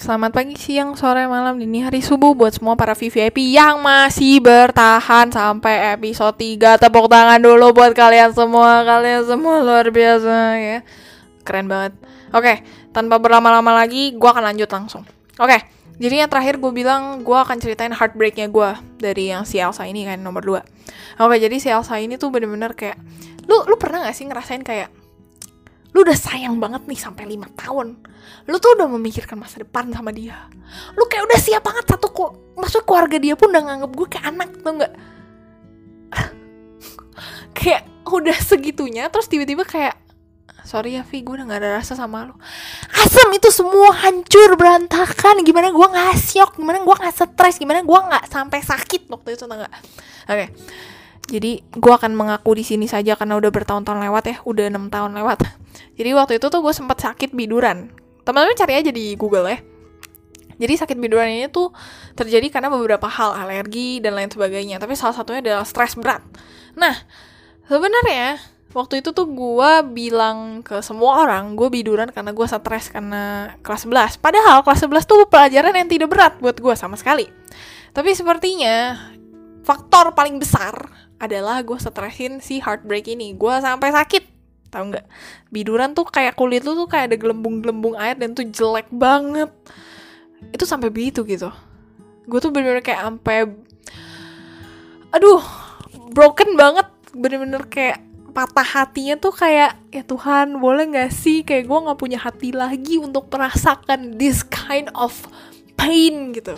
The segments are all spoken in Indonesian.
selamat pagi, siang, sore, malam, dini hari, subuh buat semua para VVIP yang masih bertahan sampai episode 3 Tepuk tangan dulu buat kalian semua, kalian semua luar biasa ya. Keren banget. Oke, tanpa berlama-lama lagi, gue akan lanjut langsung. Oke, jadi yang terakhir gue bilang gue akan ceritain heartbreaknya gue Dari yang si Elsa ini kan, nomor 2 Oke, jadi si Elsa ini tuh bener-bener kayak Lu, lu pernah gak sih ngerasain kayak lu udah sayang banget nih sampai lima tahun. Lu tuh udah memikirkan masa depan sama dia. Lu kayak udah siap banget satu kok maksud keluarga dia pun udah nganggep gue kayak anak tuh nggak? Kayak udah segitunya terus tiba-tiba kayak sorry ya Vi gue udah gak ada rasa sama lu. Asem itu semua hancur berantakan. Gimana gue nggak syok gimana gue nggak stres gimana gue nggak sampai sakit waktu itu nggak? Oke. okay. Jadi gue akan mengaku di sini saja karena udah bertahun-tahun lewat ya, udah enam tahun lewat. Jadi waktu itu tuh gue sempat sakit biduran. Teman-teman cari aja di Google ya. Jadi sakit biduran ini tuh terjadi karena beberapa hal, alergi dan lain sebagainya. Tapi salah satunya adalah stres berat. Nah, sebenarnya waktu itu tuh gue bilang ke semua orang gue biduran karena gue stres karena kelas 11. Padahal kelas 11 tuh pelajaran yang tidak berat buat gue sama sekali. Tapi sepertinya faktor paling besar adalah gue stresin si heartbreak ini. Gue sampai sakit. Tau nggak? Biduran tuh kayak kulit lu tuh kayak ada gelembung-gelembung air dan tuh jelek banget. Itu sampai begitu gitu. Gue tuh bener-bener kayak sampai aduh broken banget. Bener-bener kayak patah hatinya tuh kayak ya Tuhan boleh nggak sih? Kayak gue nggak punya hati lagi untuk merasakan this kind of pain gitu.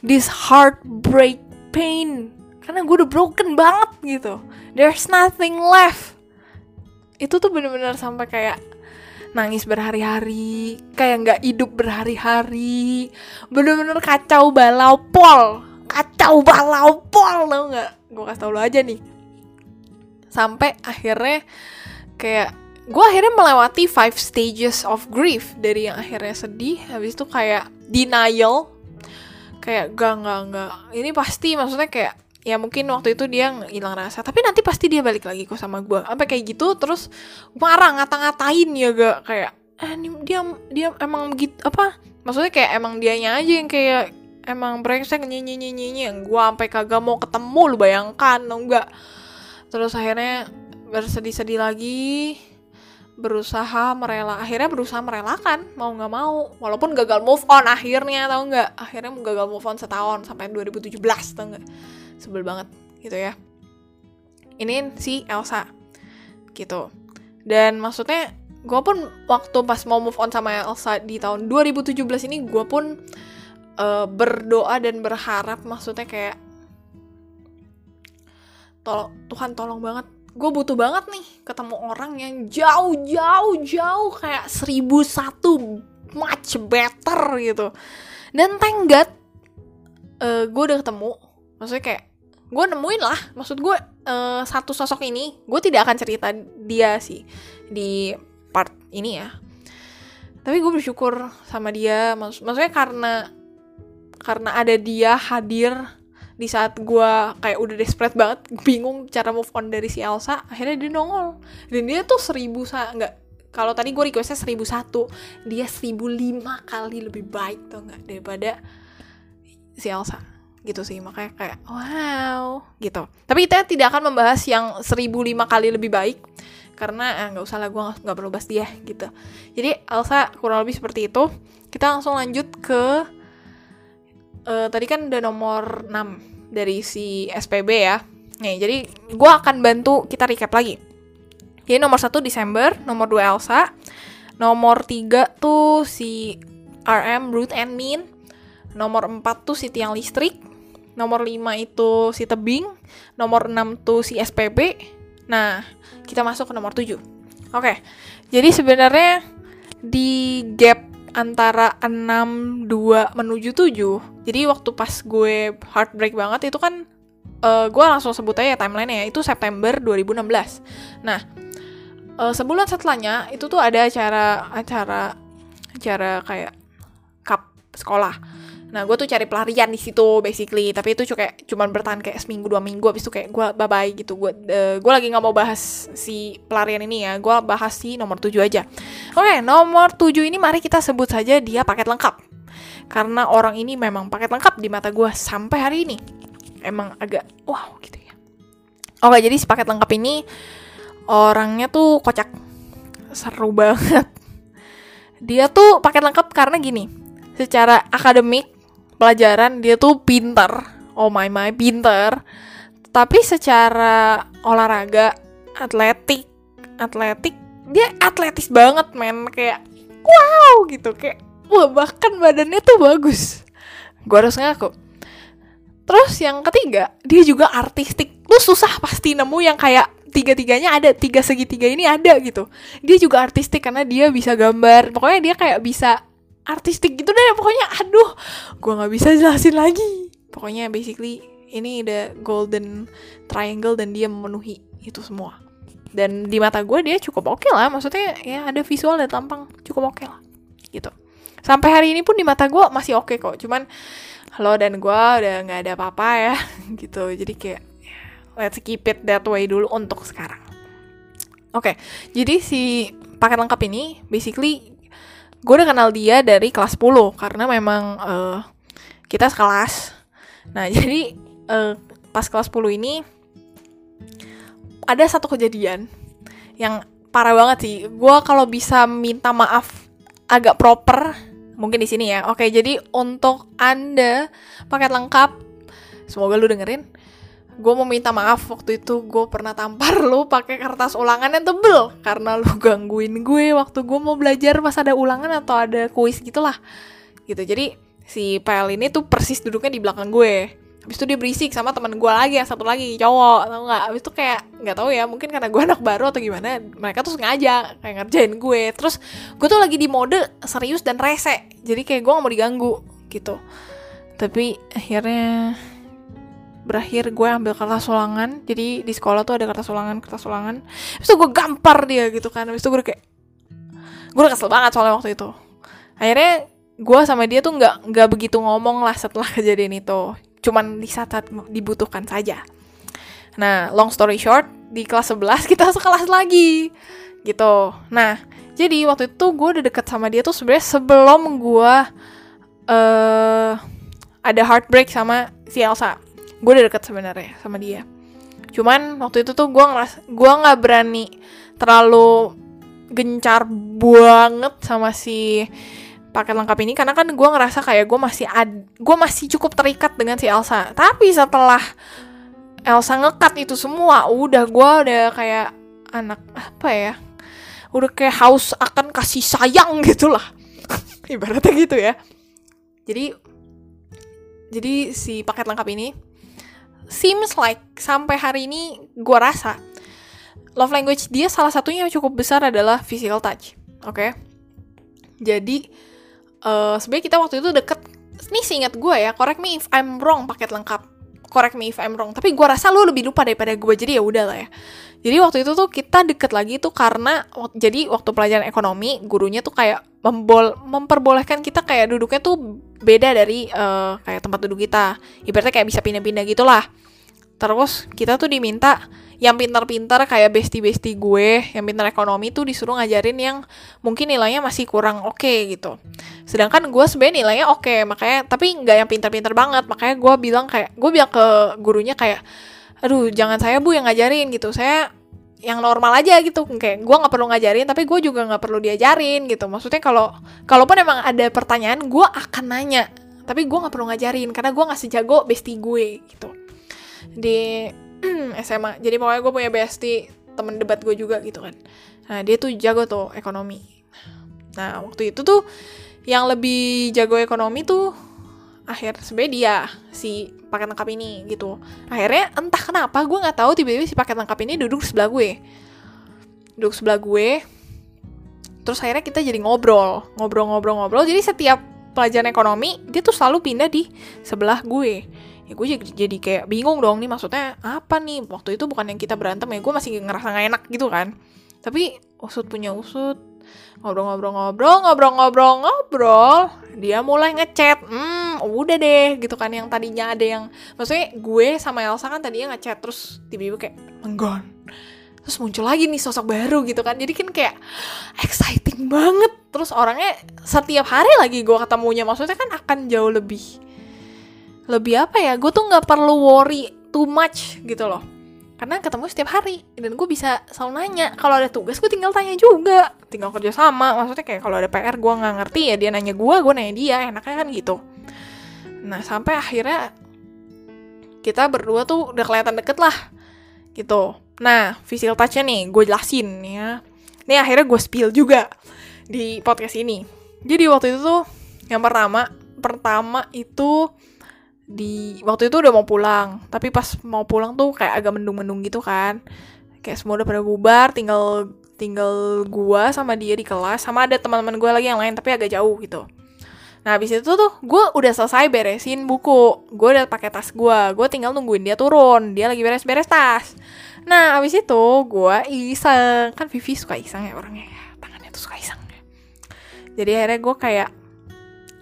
This heartbreak pain karena gue udah broken banget gitu. There's nothing left. Itu tuh bener-bener sampai kayak nangis berhari-hari kayak nggak hidup berhari-hari. Bener-bener kacau balau pol. Kacau balau pol tau nggak? Gue kasih tau lo aja nih. Sampai akhirnya kayak gue akhirnya melewati five stages of grief. Dari yang akhirnya sedih habis itu kayak denial. Kayak gak gak gak ini pasti maksudnya kayak ya mungkin waktu itu dia hilang rasa. Tapi nanti pasti dia balik lagi kok sama gue sampai kayak gitu terus marah ngata-ngatain ya gak. Kayak eh dia dia emang begitu apa? Maksudnya kayak emang dianya aja yang kayak emang brengsek nyanyi nyanyi yang gue sampai kagak mau ketemu lu bayangkan lo enggak terus akhirnya bersedih-sedih lagi berusaha merela akhirnya berusaha merelakan mau nggak mau. Walaupun gagal move on akhirnya tau nggak? Akhirnya gagal move on setahun sampai 2017 tau nggak sebel banget gitu ya. Ini si Elsa gitu. Dan maksudnya gue pun waktu pas mau move on sama Elsa di tahun 2017 ini gue pun uh, berdoa dan berharap maksudnya kayak tolong Tuhan tolong banget. Gue butuh banget nih ketemu orang yang jauh jauh jauh kayak seribu satu much better gitu. Dan thank uh, gue udah ketemu. Maksudnya kayak gue nemuin lah maksud gue uh, satu sosok ini gue tidak akan cerita dia sih di part ini ya. Tapi gue bersyukur sama dia Maksud, maksudnya karena karena ada dia hadir di saat gue kayak udah desperate banget bingung cara move on dari si Elsa akhirnya dia nongol. Dan dia tuh seribu sa nggak kalau tadi gue requestnya seribu satu dia seribu lima kali lebih baik tuh nggak daripada si Elsa gitu sih makanya kayak wow. gitu. Tapi kita tidak akan membahas yang seribu lima kali lebih baik karena eh, nggak eh, usah lah gue nggak perlu bahas dia gitu. Jadi Elsa kurang lebih seperti itu. Kita langsung lanjut ke uh, tadi kan udah nomor 6 dari si SPB ya. Nih jadi gue akan bantu kita recap lagi. Jadi nomor satu Desember nomor 2 Elsa nomor 3 tuh si RM Ruth and Min nomor 4 tuh si tiang listrik nomor 5 itu si tebing, nomor 6 tuh si SPB. Nah, kita masuk ke nomor 7. Oke. Jadi sebenarnya di gap antara 6 2 menuju 7. Jadi waktu pas gue heartbreak banget itu kan uh, gue langsung sebut aja timeline ya itu September 2016. Nah, uh, sebulan setelahnya itu tuh ada acara acara acara kayak cup sekolah Nah, gue tuh cari pelarian di situ basically, tapi itu kayak cuman bertahan kayak seminggu dua minggu habis itu kayak gue bye bye gitu. Gue uh, gue lagi nggak mau bahas si pelarian ini ya. Gue bahas si nomor 7 aja. Oke, okay, nomor 7 ini mari kita sebut saja dia paket lengkap. karena orang ini memang paket lengkap di mata gue sampai hari ini emang agak wow gitu ya oke jadi si paket lengkap ini orangnya tuh kocak seru banget dia tuh paket lengkap karena gini secara akademik pelajaran dia tuh pinter. Oh my my pinter. Tapi secara olahraga atletik atletik dia atletis banget men. Kayak wow gitu. Kayak wah bahkan badannya tuh bagus. Gue harus ngaku. Terus yang ketiga dia juga artistik. Lu susah pasti nemu yang kayak tiga-tiganya ada tiga segitiga ini ada gitu. Dia juga artistik karena dia bisa gambar. Pokoknya dia kayak bisa artistik gitu deh pokoknya aduh gue nggak bisa jelasin lagi. Pokoknya basically ini udah golden triangle dan dia memenuhi itu semua. Dan di mata gue dia cukup oke okay lah. Maksudnya ya ada visual dan tampang cukup oke okay lah gitu. Sampai hari ini pun di mata gue masih oke okay kok. Cuman lo dan gue udah nggak ada apa-apa ya gitu. Jadi kayak let's keep it that way dulu untuk sekarang. Oke okay, jadi si paket lengkap ini basically gue udah kenal dia dari kelas 10 karena memang uh, kita sekelas nah jadi uh, pas kelas 10 ini ada satu kejadian yang parah banget sih. Gue kalau bisa minta maaf agak proper, mungkin di sini ya. Oke, jadi untuk anda paket lengkap, semoga lu dengerin. Gue mau minta maaf waktu itu gue pernah tampar lu pakai kertas ulangan yang tebel karena lu gangguin gue waktu gue mau belajar pas ada ulangan atau ada kuis gitulah. Gitu. Jadi si PL ini tuh persis duduknya di belakang gue Habis itu dia berisik sama teman gue lagi yang satu lagi cowok tau nggak Habis itu kayak nggak tahu ya mungkin karena gue anak baru atau gimana mereka tuh sengaja kayak ngerjain gue terus gue tuh lagi di mode serius dan rese jadi kayak gue gak mau diganggu gitu tapi akhirnya berakhir gue ambil kertas ulangan jadi di sekolah tuh ada kertas ulangan kertas ulangan Habis itu gue gampar dia gitu kan Habis itu gue kayak gue kesel banget soalnya waktu itu akhirnya gue sama dia tuh nggak nggak begitu ngomong lah setelah kejadian itu cuman di saat-saat dibutuhkan saja. Nah, long story short, di kelas 11 kita sekelas lagi. Gitu. Nah, jadi waktu itu gue udah deket sama dia tuh sebenarnya sebelum gue uh, ada heartbreak sama si Elsa. Gue udah deket sebenarnya sama dia. Cuman waktu itu tuh gue ngeras gue nggak berani terlalu gencar banget sama si paket lengkap ini karena kan gue ngerasa kayak gue masih ad gue masih cukup terikat dengan si Elsa. Tapi setelah Elsa ngekat itu semua udah gue udah kayak anak apa ya udah kayak haus akan kasih sayang gitu lah ibaratnya gitu ya. Jadi jadi si paket lengkap ini seems like sampai hari ini gue rasa love language dia salah satunya yang cukup besar adalah physical touch oke? Okay? jadi uh, sebenarnya kita waktu itu deket. Nih ingat gue ya correct me if I'm wrong paket lengkap. Correct me if I'm wrong. Tapi gue rasa lu lebih lupa daripada gue jadi ya udah lah ya. Jadi waktu itu tuh kita deket lagi tuh karena jadi waktu pelajaran ekonomi gurunya tuh kayak membol memperbolehkan kita kayak duduknya tuh beda dari uh, kayak tempat duduk kita. Ibaratnya kayak bisa pindah-pindah gitulah terus kita tuh diminta yang pintar-pintar kayak besti-besti gue yang pintar ekonomi tuh disuruh ngajarin yang mungkin nilainya masih kurang oke okay, gitu. Sedangkan gue sebenarnya nilainya oke okay, makanya tapi nggak yang pintar-pintar banget. Makanya gue bilang kayak gue bilang ke gurunya kayak aduh jangan saya bu yang ngajarin gitu. Saya yang normal aja gitu. Kayak gue nggak perlu ngajarin tapi gue juga nggak perlu diajarin gitu. Maksudnya kalau kalaupun emang ada pertanyaan gue akan nanya tapi gue nggak perlu ngajarin karena gue nggak sejago bestie gue gitu di SMA jadi pokoknya gue punya bestie temen debat gue juga gitu kan. Nah dia tuh jago tuh ekonomi. Nah waktu itu tuh yang lebih jago ekonomi tuh akhir sebenarnya dia si paket lengkap ini gitu. Akhirnya entah kenapa gue nggak tahu tiba-tiba si paket lengkap ini duduk sebelah gue. Duduk sebelah gue. Terus akhirnya kita jadi ngobrol ngobrol-ngobrol-ngobrol jadi setiap pelajaran ekonomi dia tuh selalu pindah di sebelah gue ya gue jadi, kayak bingung dong nih maksudnya apa nih? Waktu itu bukan yang kita berantem ya gue masih ngerasa gak enak gitu kan. Tapi usut punya usut ngobrol-ngobrol-ngobrol ngobrol-ngobrol-ngobrol dia mulai ngechat hmm udah deh gitu kan yang tadinya ada yang maksudnya gue sama Elsa kan tadinya ngechat terus tiba-tiba kayak terus terus muncul lagi nih sosok baru gitu kan jadi kan kayak exciting banget. Terus orangnya setiap hari lagi gue ketemunya maksudnya kan akan jauh lebih lebih apa ya gue tuh nggak perlu worry too much gitu loh. Karena ketemu setiap hari dan gue bisa selalu nanya kalau ada tugas gue tinggal tanya juga. Tinggal kerja sama maksudnya kayak kalau ada PR gue nggak ngerti ya dia nanya gue gue nanya dia enaknya kan gitu. Nah sampai akhirnya kita berdua tuh udah kelihatan deket lah gitu. Nah physical touchnya nih gue jelasin ya. Ini akhirnya gue spill juga di podcast ini. Jadi waktu itu tuh yang pertama pertama itu di waktu itu udah mau pulang. Tapi pas mau pulang tuh kayak agak mendung-mendung gitu kan. Kayak semua udah pada bubar tinggal tinggal gua sama dia di kelas. Sama ada teman-teman gue lagi yang lain tapi agak jauh gitu. Nah habis itu tuh gue udah selesai beresin buku. Gue udah pakai tas gue gue tinggal nungguin dia turun. Dia lagi beres-beres tas. Nah habis itu gue iseng. Kan Vivi suka iseng ya orangnya tangannya tuh suka iseng. Jadi akhirnya gue kayak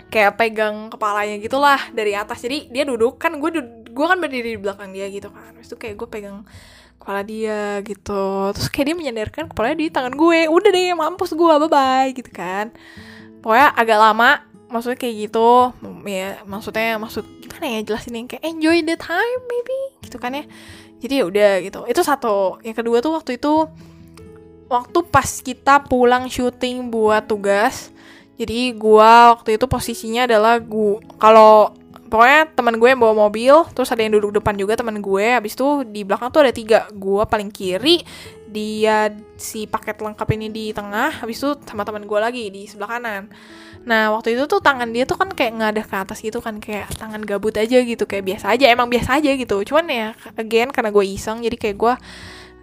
kayak pegang kepalanya gitulah dari atas. Jadi dia duduk kan gue gue kan berdiri di belakang dia gitu kan. Terus tuh kayak gue pegang kepala dia gitu. Terus kayak dia menyandarkan kepalanya di tangan gue. Udah deh mampus gue bye bye gitu kan. Pokoknya agak lama maksudnya kayak gitu. Ya maksudnya maksud gimana ya jelasin yang kayak enjoy the time maybe gitu kan ya. Jadi ya udah gitu. Itu satu. Yang kedua tuh waktu itu waktu pas kita pulang syuting buat tugas jadi gua waktu itu posisinya adalah gua kalau pokoknya teman gue yang bawa mobil, terus ada yang duduk depan juga teman gue. Habis itu di belakang tuh ada tiga. Gua paling kiri, dia si paket lengkap ini di tengah, habis itu sama teman gue lagi di sebelah kanan. Nah waktu itu tuh tangan dia tuh kan kayak nggak ada ke atas gitu kan kayak tangan gabut aja gitu kayak biasa aja emang biasa aja gitu. Cuman ya again karena gue iseng jadi kayak gue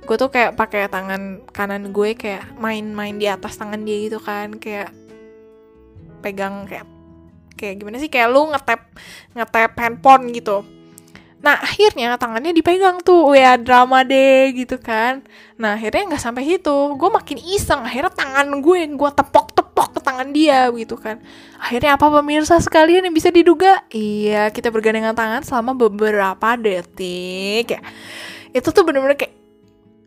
gue tuh kayak pakai tangan kanan gue kayak main-main di atas tangan dia gitu kan kayak pegang kayak kayak gimana sih? Kayak lu ngetap ngetap handphone gitu. Nah akhirnya tangannya dipegang tuh ya drama deh gitu kan. Nah akhirnya nggak sampai situ. Gue makin iseng akhirnya tangan gue yang gue tepok tepok ke tangan dia gitu kan. Akhirnya apa pemirsa sekalian yang bisa diduga? Iya kita bergandengan tangan selama beberapa detik ya. Itu tuh bener-bener kayak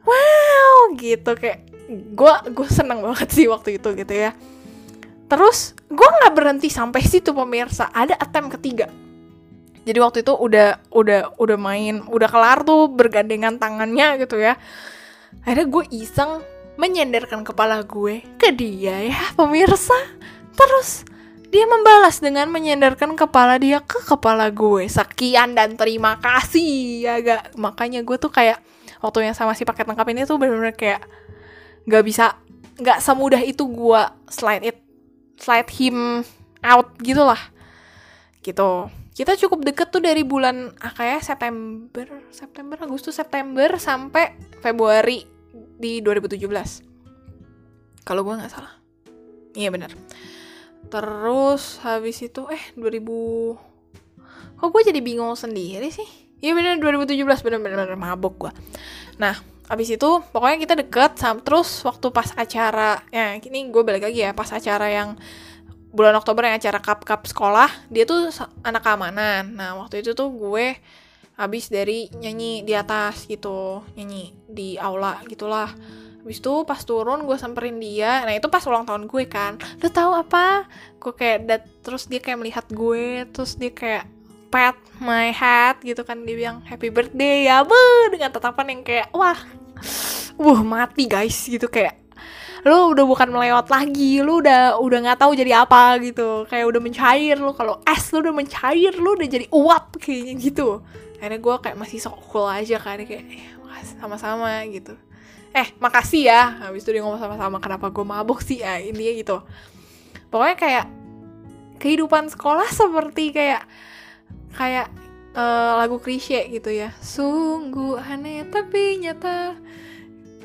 wow gitu. Kayak gue gue seneng banget sih waktu itu gitu ya Terus gue nggak berhenti sampai situ pemirsa, ada attempt ketiga. Jadi waktu itu udah udah udah main, udah kelar tuh bergandengan tangannya gitu ya. Akhirnya gue iseng menyenderkan kepala gue ke dia ya pemirsa. Terus dia membalas dengan menyenderkan kepala dia ke kepala gue. Sekian dan terima kasih ya gak. Makanya gue tuh kayak waktu yang sama si paket lengkap ini tuh bener-bener kayak nggak bisa nggak semudah itu gue slide it slide him out gitu lah gitu. Kita cukup deket tuh dari bulan ah, kayak September September Agustus September sampai Februari di 2017 kalau gue nggak salah. Iya benar. Terus habis itu eh 2000 kok gue jadi bingung sendiri sih? Iya benar 2017 benar-benar mabok gue nah abis itu pokoknya kita deket sama terus waktu pas acara ya ini gue balik lagi ya pas acara yang bulan Oktober yang acara cup cup sekolah dia tuh anak keamanan. Nah waktu itu tuh gue habis dari nyanyi di atas gitu nyanyi di aula gitulah. Habis itu pas turun gue samperin dia. Nah itu pas ulang tahun gue kan. Lu tahu apa? Gue kayak dat terus dia kayak melihat gue terus dia kayak pat my hat gitu kan. Dia bilang happy birthday ya bu dengan tatapan yang kayak wah wah mati guys gitu. Kayak lu udah bukan melewat lagi. Lu udah udah nggak tahu jadi apa gitu. Kayak udah mencair lu. Kalau es lu udah mencair lu udah jadi uap kayaknya gitu. Akhirnya gue kayak masih sok cool aja kan kayak eh, sama-sama gitu. Eh makasih ya. Habis itu dia ngomong sama-sama kenapa gue mabuk sih? Ya intinya gitu. Pokoknya kayak kehidupan sekolah seperti kayak kayak uh, lagu klise gitu ya. Sungguh aneh tapi nyata.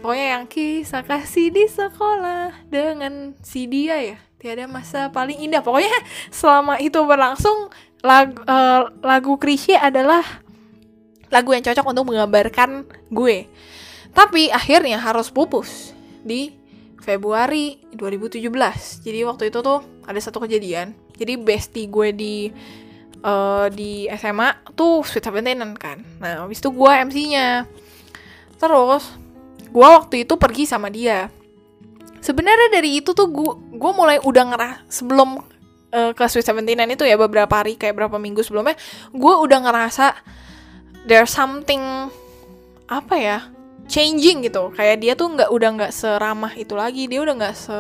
Pokoknya yang kisah kasih di sekolah dengan si dia ya. Tiada masa paling indah. Pokoknya selama itu berlangsung lagu, uh, eh, lagu klise adalah lagu yang cocok untuk menggambarkan gue. Tapi akhirnya harus pupus di Februari 2017 jadi waktu itu tuh ada satu kejadian. Jadi bestie gue di uh, di SMA tuh Sweet Seventeen kan. Nah habis itu gue MC-nya terus gue waktu itu pergi sama dia. Sebenarnya dari itu tuh gue mulai udah ngerah sebelum uh, ke Sweet Seventeenan itu ya beberapa hari kayak berapa minggu sebelumnya gue udah ngerasa there's something apa ya changing gitu. Kayak dia tuh nggak udah nggak seramah itu lagi dia udah nggak se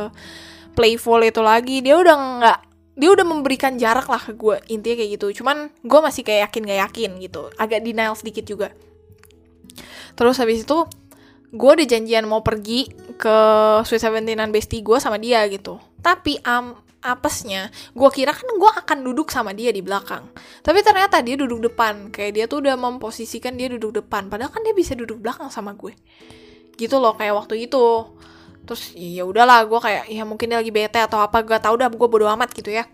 playful itu lagi dia udah nggak dia udah memberikan jarak lah ke gue intinya kayak gitu. Cuman gue masih kayak yakin gak yakin gitu. Agak denial sedikit juga. Terus habis itu gue udah janjian mau pergi ke Sweet Seventeenan bestie gue sama dia gitu. Tapi um, apesnya gue kira kan gue akan duduk sama dia di belakang. Tapi ternyata dia duduk depan. Kayak dia tuh udah memposisikan dia duduk depan. Padahal kan dia bisa duduk belakang sama gue. Gitu loh kayak waktu itu terus ya udahlah gue kayak ya mungkin dia lagi bete atau apa gue tau dah gue bodo amat gitu ya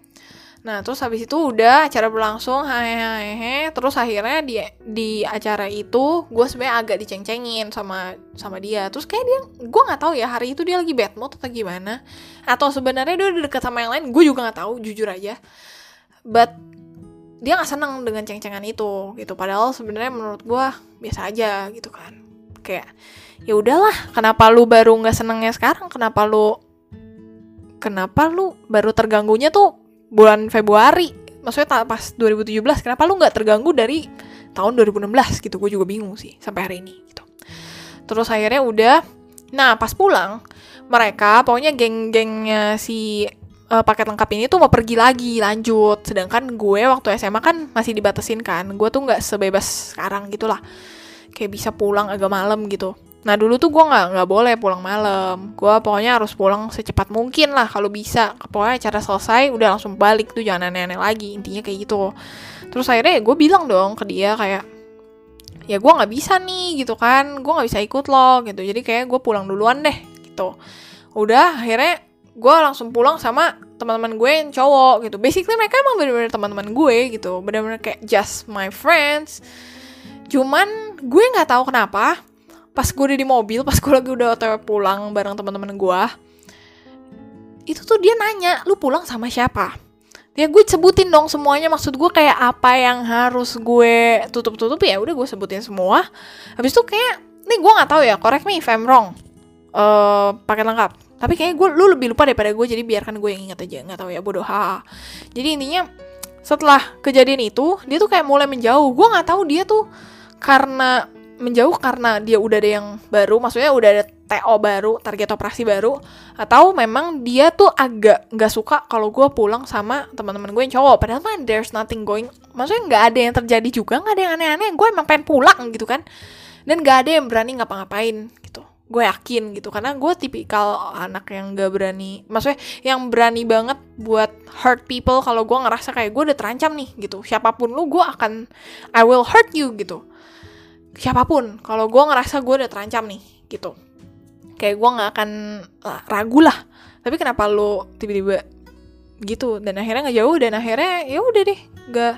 Nah, terus habis itu udah acara berlangsung, hehehe. Terus akhirnya di di acara itu gue sebenarnya agak diceng-cengin sama sama dia. Terus kayak dia, gue nggak tahu ya hari itu dia lagi bad mood atau gimana. Atau sebenarnya dia udah deket sama yang lain, gue juga nggak tahu, jujur aja. But dia nggak seneng dengan ceng-cengan itu gitu. Padahal sebenarnya menurut gue biasa aja gitu kan. Kayak ya udahlah, kenapa lu baru nggak senengnya sekarang? Kenapa lu kenapa lu baru terganggunya tuh bulan Februari? Maksudnya pas 2017 kenapa lu nggak terganggu dari tahun 2016 gitu gue juga bingung sih sampai hari ini gitu. Terus akhirnya udah nah pas pulang mereka pokoknya geng-gengnya si uh, paket lengkap ini tuh mau pergi lagi lanjut. Sedangkan gue waktu SMA kan masih dibatasin kan. Gue tuh nggak sebebas sekarang gitulah kayak bisa pulang agak malam gitu Nah dulu tuh gue nggak nggak boleh pulang malam. Gue pokoknya harus pulang secepat mungkin lah kalau bisa. Pokoknya acara selesai udah langsung balik tuh jangan aneh-aneh lagi. Intinya kayak gitu. Terus akhirnya ya gue bilang dong ke dia kayak ya gue nggak bisa nih gitu kan. Gue nggak bisa ikut loh gitu. Jadi kayak gue pulang duluan deh gitu. Udah akhirnya gue langsung pulang sama teman-teman gue yang cowok gitu. Basically mereka emang bener-bener teman-teman gue gitu. Bener-bener kayak just my friends. Cuman gue nggak tahu kenapa pas gue udah di mobil pas gue lagi udah otw pulang bareng teman-teman gue itu tuh dia nanya lu pulang sama siapa? Ya gue sebutin dong semuanya maksud gue kayak apa yang harus gue tutup tutup ya udah gue sebutin semua. Habis itu kayak nih gue nggak tahu ya correct me if I'm wrong uh, paket lengkap. Tapi kayaknya gue lu lebih lupa daripada gue jadi biarkan gue yang ingat aja nggak tahu ya bodoh ha jadi intinya setelah kejadian itu dia tuh kayak mulai menjauh. Gue nggak tahu dia tuh karena menjauh karena dia udah ada yang baru, maksudnya udah ada TO baru, target operasi baru, atau memang dia tuh agak nggak suka kalau gue pulang sama teman-teman gue yang cowok. Padahal kan there's nothing going, maksudnya nggak ada yang terjadi juga, nggak ada yang aneh-aneh. Gue emang pengen pulang gitu kan, dan nggak ada yang berani ngapa-ngapain gitu. Gue yakin gitu, karena gue tipikal anak yang gak berani, maksudnya yang berani banget buat hurt people kalau gue ngerasa kayak gue udah terancam nih gitu. Siapa pun lu, gue akan I will hurt you gitu siapa pun kalau gue ngerasa gue udah terancam nih gitu. Kayak gue nggak akan uh, ragu lah. Tapi kenapa lo tiba-tiba gitu? Dan akhirnya nggak jauh dan akhirnya ya udah deh nggak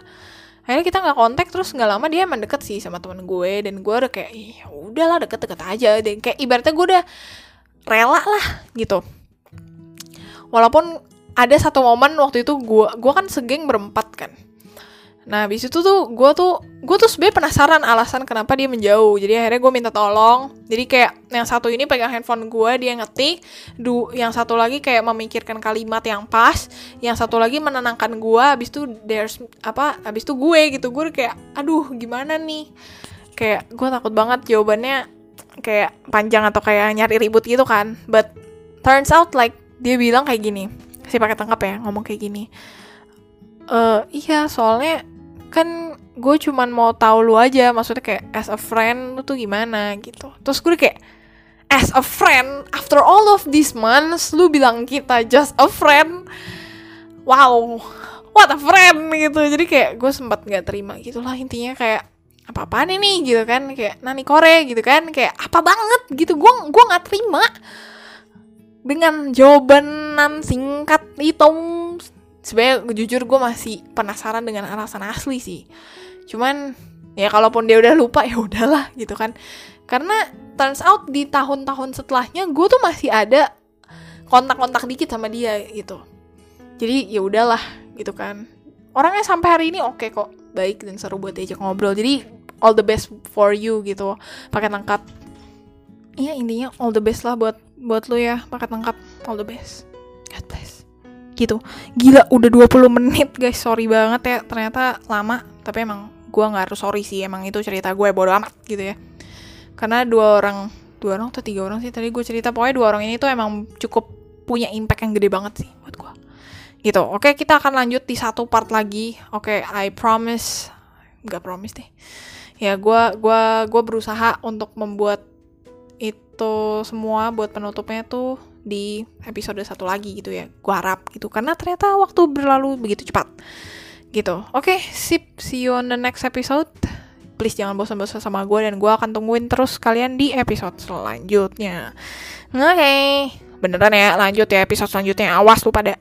akhirnya kita nggak kontak terus nggak lama dia emang deket sih sama teman gue dan gue udah kayak ya udahlah deket-deket aja. Dan kayak ibaratnya gue udah rela lah gitu. Walaupun ada satu momen waktu itu gue gue kan segeng berempat kan Nah, habis itu tuh gue tuh gue tuh sebenarnya penasaran alasan kenapa dia menjauh. Jadi akhirnya gue minta tolong. Jadi kayak yang satu ini pegang handphone gue, dia ngetik. Du, yang satu lagi kayak memikirkan kalimat yang pas. Yang satu lagi menenangkan gue. Habis itu there's apa? Habis itu gue gitu. Gue kayak aduh gimana nih? Kayak gue takut banget jawabannya kayak panjang atau kayak nyari ribut gitu kan. But turns out like dia bilang kayak gini. Si pakai tangkap ya ngomong kayak gini. Uh, iya soalnya kan gue cuman mau tahu lu aja maksudnya kayak as a friend lu tuh gimana gitu. Terus gue kayak as a friend after all of these months lu bilang kita just a friend wow what a friend gitu. Jadi kayak gue sempat nggak terima gitulah intinya kayak apa apaan ini gitu kan. Kayak nani kore gitu kan. Kayak apa banget gitu. Gue gue nggak terima dengan jawaban singkat itu sebenarnya jujur gue masih penasaran dengan alasan asli sih. Cuman ya kalaupun dia udah lupa ya udahlah gitu kan. Karena turns out di tahun-tahun setelahnya gue tuh masih ada kontak-kontak dikit sama dia gitu. Jadi ya udahlah gitu kan. Orangnya sampai hari ini oke okay kok baik dan seru buat diajak ngobrol. Jadi all the best for you gitu. Pakai tangkap. Iya intinya all the best lah buat buat lu ya. Pakai tangkap all the best. God bless gitu. Gila udah 20 menit guys. Sorry banget ya. Ternyata lama tapi emang gue nggak harus sorry sih. Emang itu cerita gue bodo amat gitu ya. Karena dua orang dua orang atau tiga orang sih? Tadi gue cerita pokoknya dua orang ini tuh emang cukup punya impact yang gede banget sih buat gue gitu. Oke kita akan lanjut di satu part lagi. Oke I promise. Nggak promise deh. Ya gue gua gue berusaha untuk membuat itu semua buat penutupnya tuh di episode satu lagi gitu ya. Gue harap gitu karena ternyata waktu berlalu begitu cepat. Gitu. Oke okay, sip. See you on the next episode. Please jangan bosan-bosan sama gue dan gue akan tungguin terus kalian di episode selanjutnya. Oke. Okay. beneran ya lanjut ya episode selanjutnya. Awas lu pada